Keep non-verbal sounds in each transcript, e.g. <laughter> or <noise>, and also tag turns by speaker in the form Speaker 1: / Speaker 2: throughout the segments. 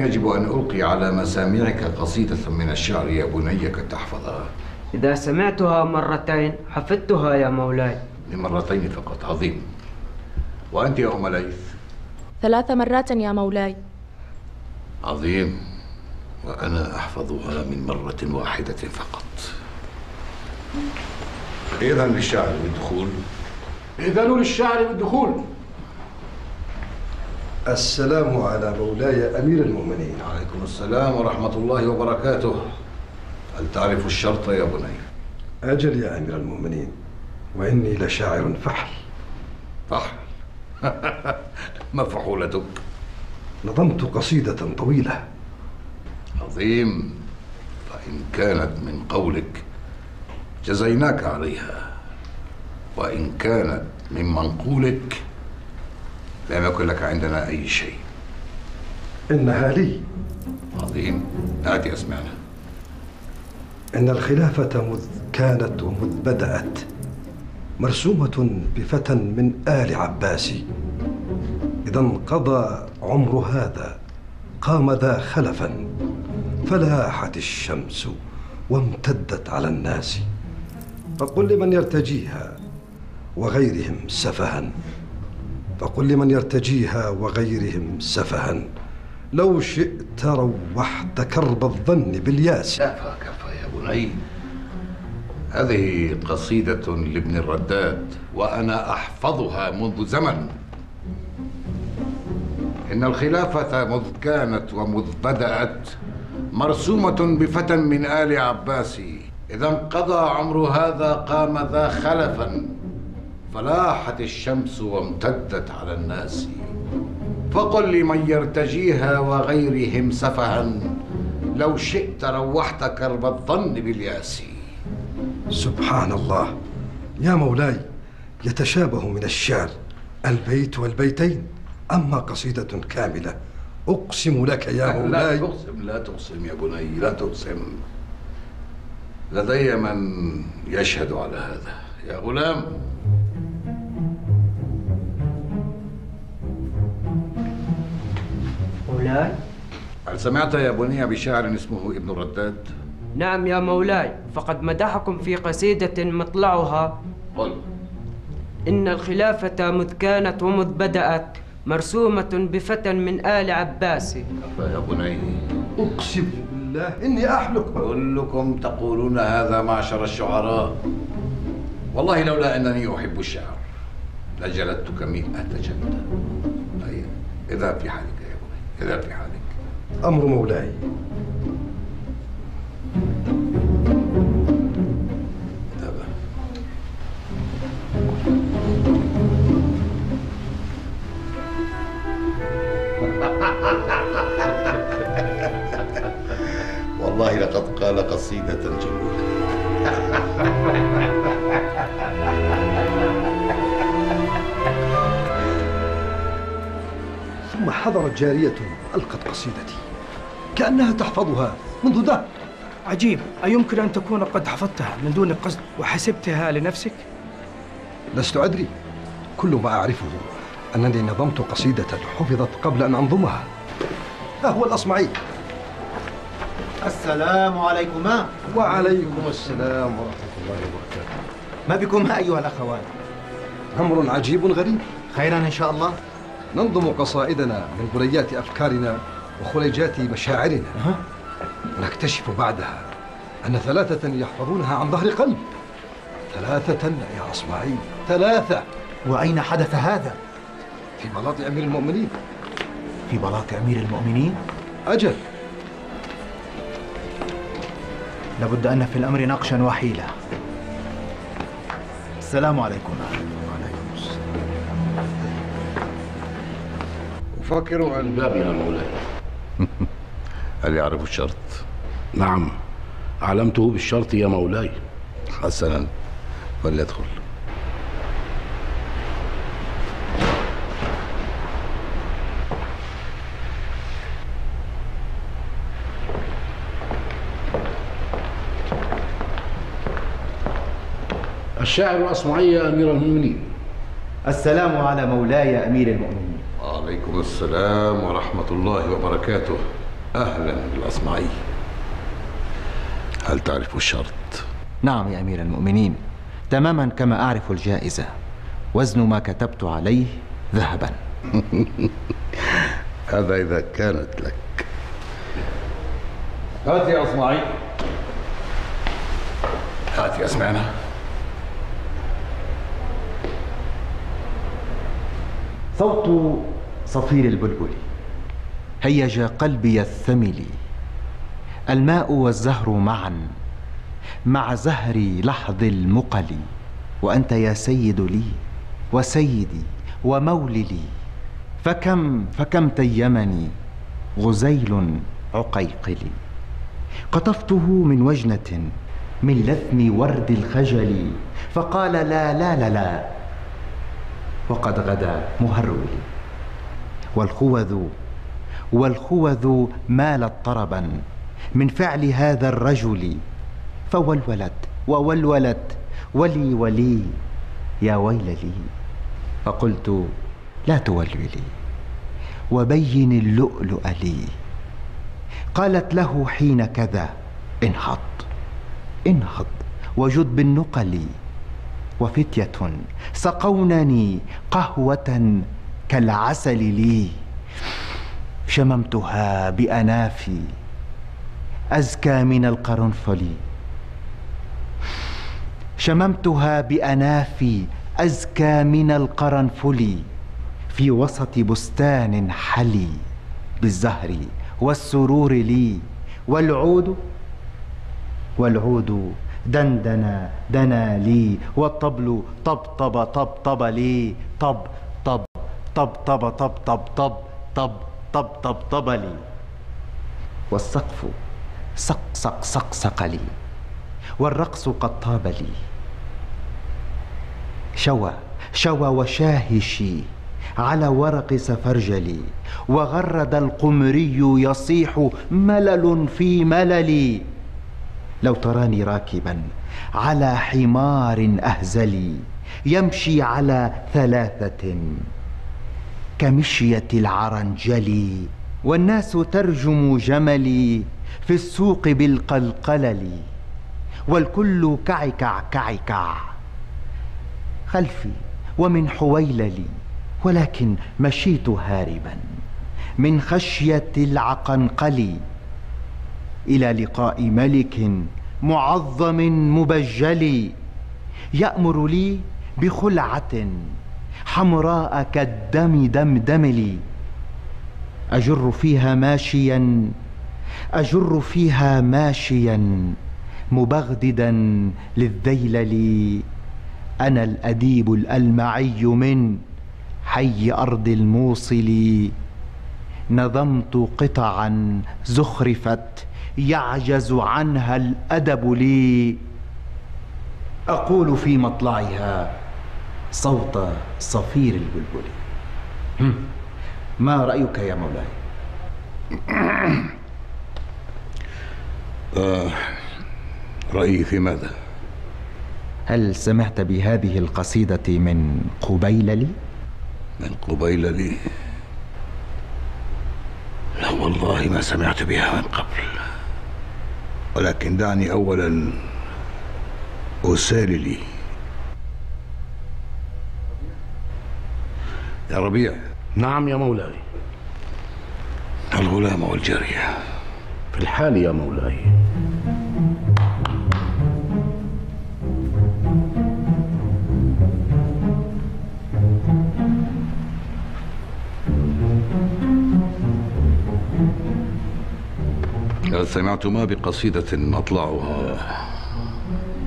Speaker 1: يجب أن ألقي على مسامعك قصيدة من الشعر يا بني كي تحفظها
Speaker 2: إذا سمعتها مرتين حفظتها يا مولاي.
Speaker 1: لمرتين فقط عظيم. وأنت يا أم ليث؟
Speaker 3: ثلاث مرات يا مولاي.
Speaker 1: عظيم. وأنا أحفظها من مرة واحدة فقط. إذا للشعر بالدخول.
Speaker 4: إذن للشعر بالدخول.
Speaker 5: السلام على مولاي أمير المؤمنين.
Speaker 1: عليكم السلام ورحمة الله وبركاته. هل تعرف الشرط يا بني؟
Speaker 5: أجل يا أمير المؤمنين وإني لشاعر فحل.
Speaker 1: فحل؟ <laughs> ما فحولتك؟
Speaker 5: نظمت قصيدة طويلة.
Speaker 1: عظيم. فإن كانت من قولك جزيناك عليها. وإن كانت من منقولك لم يكن لك عندنا أي شيء.
Speaker 5: إنها لي.
Speaker 1: عظيم. هاتي أسمعنا
Speaker 5: إن الخلافة مذ كانت ومذ بدأت مرسومة بفتى من آل عباس. إذا انقضى عمر هذا قام ذا خلفا فلاحت الشمس وامتدت على الناس. فقل لمن يرتجيها وغيرهم سفها. فقل لمن يرتجيها وغيرهم سفها. لو شئت روحت كرب الظن بالياس.
Speaker 1: كفى كفى يا بني. هذه قصيدة لابن الرداد وأنا أحفظها منذ زمن. إن الخلافة مذ كانت ومذ بدأت مرسومة بفتى من آل عباس. إذا انقضى عمر هذا قام ذا خلفا. فلاحت الشمس وامتدت على الناس. فقل لمن يرتجيها وغيرهم سفها لو شئت روحت كرب الظن بالياس
Speaker 5: سبحان الله يا مولاي يتشابه من الشعر البيت والبيتين أما قصيدة كاملة. أقسم لك يا
Speaker 1: لا
Speaker 5: مولاي.
Speaker 1: تقسم لا تقسم يا بني لا تقسم. لدي من يشهد على هذا. يا غلام.
Speaker 2: مولاي؟
Speaker 1: هل سمعت يا بني بشاعر اسمه ابن رداد؟
Speaker 2: نعم يا مولاي فقد مدحكم في قصيدة مطلعها.
Speaker 1: قل
Speaker 2: إن الخلافة مذ كانت ومذ بدأت مرسومة بفتى من آل عباس.
Speaker 1: كفى يا بني.
Speaker 5: أقسم بالله إني أحلك
Speaker 1: كلكم تقولون هذا معشر الشعراء. والله لولا أنني أحب الشعر لجلدتك مئة جلدة. هيا اذهب في حالك. اذهب في حالك.
Speaker 5: أمر مولاي.
Speaker 1: والله لقد قال قصيدة جميلة. <laughs>
Speaker 5: حضرت جارية ألقت قصيدتي. كأنها تحفظها منذ دهر
Speaker 6: عجيب. أيمكن أن تكون قد حفظتها من دون قصد وحسبتها لنفسك؟
Speaker 5: لست أدري. كل ما أعرفه أنني نظمت قصيدة حفظت قبل أن أنظمها. ها هو الأصمعي.
Speaker 7: السلام عليكما.
Speaker 5: وعليكم السلام ورحمة الله وبركاته.
Speaker 7: ما بكما أيها الأخوان؟
Speaker 5: أمر عجيب غريب.
Speaker 7: خيرا إن شاء الله.
Speaker 5: ننظم قصائدنا من بليات أفكارنا وخليجات مشاعرنا. ونكتشف بعدها أن ثلاثة يحفظونها عن ظهر قلب. ثلاثة يا أصمعي ثلاثة.
Speaker 7: وأين حدث هذا؟
Speaker 5: في بلاط أمير المؤمنين.
Speaker 7: في بلاط أمير المؤمنين؟
Speaker 5: أجل.
Speaker 7: لابد أن في الأمر نقشا وحيلة السلام عليكم.
Speaker 1: أفكر أن
Speaker 8: باب يا مولاي. <laughs>
Speaker 1: هل يعرف الشرط؟
Speaker 8: نعم. علمته بالشرط يا مولاي.
Speaker 1: حسنا. فليدخل.
Speaker 8: الشاعر الأصمعي يا أمير المؤمنين.
Speaker 7: السلام على مولاي أمير المؤمنين.
Speaker 1: وعليكم السلام ورحمة الله وبركاته. أهلا بالأصمعي هل تعرف الشرط؟
Speaker 9: نعم يا أمير المؤمنين تماما كما أعرف الجائزة. وزن ما كتبت عليه ذهبا. <laughs>
Speaker 1: هذا إذا كانت لك.
Speaker 5: هات يا أصمعي
Speaker 1: هات يا سمعنا
Speaker 9: صوت صفير البلبل. هيج قلبي الثمل. الماء والزهر معا. مع زهر لحظ المقل. وأنت يا سيد لي وسيدي وموللي فكم فكم تيمني غزيل عقيقلي قطفته من وجنة من لثم ورد الخجل. فقال لا لا لا لا وقد غدا مهرول والخوذ والخوذ مالت طربا من فعل هذا الرجل. فولولت وولولت. ولي ولي. يا ويل لي فقلت لا تولولي. وبين اللؤلؤ لي. قالت له حين كذا انهض. انهض. وجد بالنقل. وفتية سقونني قهوة كالعسل لي. شممتها بأنافي أزكى من القرنفل. شممتها بأنافي أزكى من القرنفل. في وسط بستان حلي بالزهر والسرور لي. والعود والعود دندنا دنا لي. والطبل طب طب طب طب لي. طب طب طب طب طب طب طب طب طب طب طب لي. والسقف سق سق سق لي. والرقص قد طاب لي. شوى شوى وشاهشي على ورق سفرجلي وغرد القمري يصيح ملل في مللي. لو تراني راكبا على حمار أهزلي يمشي على ثلاثة كمشية العرنجل والناس ترجم جملي في السوق بالقلقلل والكل كعكع كعكع خلفي ومن حويللي ولكن مشيت هاربا من خشية العقنقل إلى لقاء ملك معظم مبجل يأمر لي بخلعة حمراء كالدم دمدم لي أجر فيها ماشيا أجر فيها ماشيا مبغددا للذيلل أنا الأديب الألمعي من حي أرض الموصل. نظمت قطعا زخرفت يعجز عنها الأدب لي. أقول في مطلعها صوت صفير البلبل. ما رأيك يا مولاي؟
Speaker 1: آه رأيي في ماذا؟
Speaker 9: هل سمعت بهذه القصيدة من قبيللي
Speaker 1: من قبيل لي؟ والله ما سمعت بها من قبل. ولكن دعني اولا اسال لي. يا ربيع.
Speaker 8: نعم يا مولاي.
Speaker 1: الغلام والجارية.
Speaker 8: في الحال يا مولاي.
Speaker 1: سمعتما بقصيدة أطلعها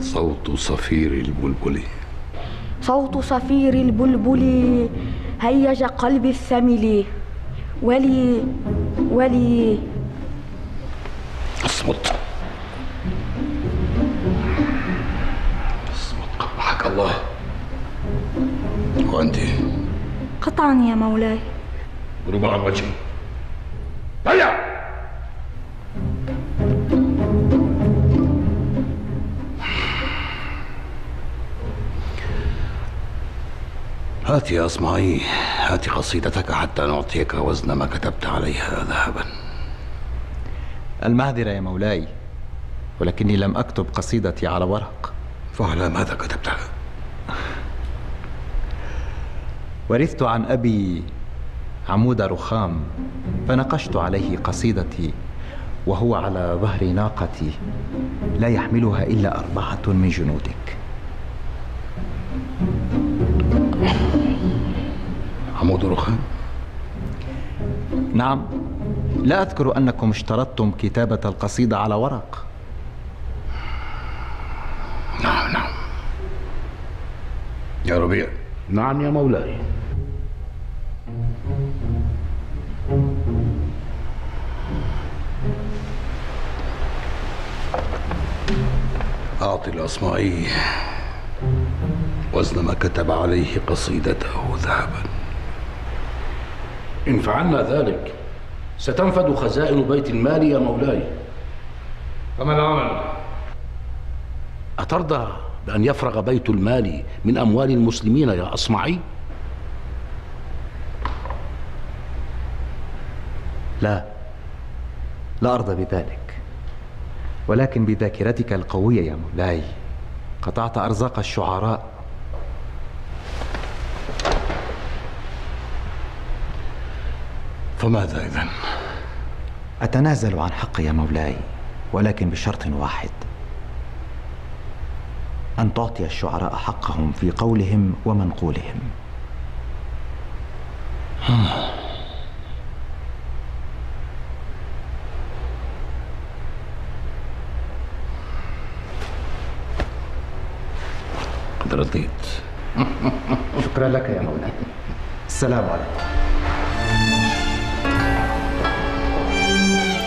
Speaker 1: صوت صفير البلبل.
Speaker 3: صوت صفير البلبل هيج قلبي الثمل ولي ولي.
Speaker 1: اصمت. اصمت. قبحك الله. وأنت؟
Speaker 3: قطعا يا مولاي.
Speaker 1: قرب عن وجهي هات يا أصمعي هات قصيدتك حتى نعطيك وزن ما كتبت عليها ذهبا.
Speaker 9: المعذرة يا مولاي ولكني لم أكتب قصيدتي على ورق.
Speaker 5: فعلى ماذا كتبتها؟
Speaker 9: ورثت عن أبي عمود رخام فنقشت عليه قصيدتي وهو على ظهر ناقتي لا يحملها إلا أربعة من جنودك.
Speaker 5: عمود رخام؟
Speaker 9: نعم. لا أذكر أنكم اشترطتم كتابة القصيدة على ورق.
Speaker 5: نعم نعم. يا ربيع.
Speaker 8: نعم يا مولاي.
Speaker 5: أعطي الأصمعي وزن ما كتب عليه قصيدته ذهبا.
Speaker 8: إن فعلنا ذلك ستنفد خزائن بيت المال يا مولاي
Speaker 1: فما العمل؟
Speaker 8: أترضى بأن يفرغ بيت المال من أموال المسلمين يا أصمعي؟
Speaker 9: لا لا أرضى بذلك ولكن بذاكرتك القوية يا مولاي قطعت أرزاق الشعراء
Speaker 5: فماذا إذن؟
Speaker 9: أتنازل عن حقي يا مولاي ولكن بشرط واحد. أن تعطي الشعراء حقهم في قولهم ومنقولهم.
Speaker 5: قد رضيت
Speaker 9: شكرا لك يا مولاي. السلام عليكم.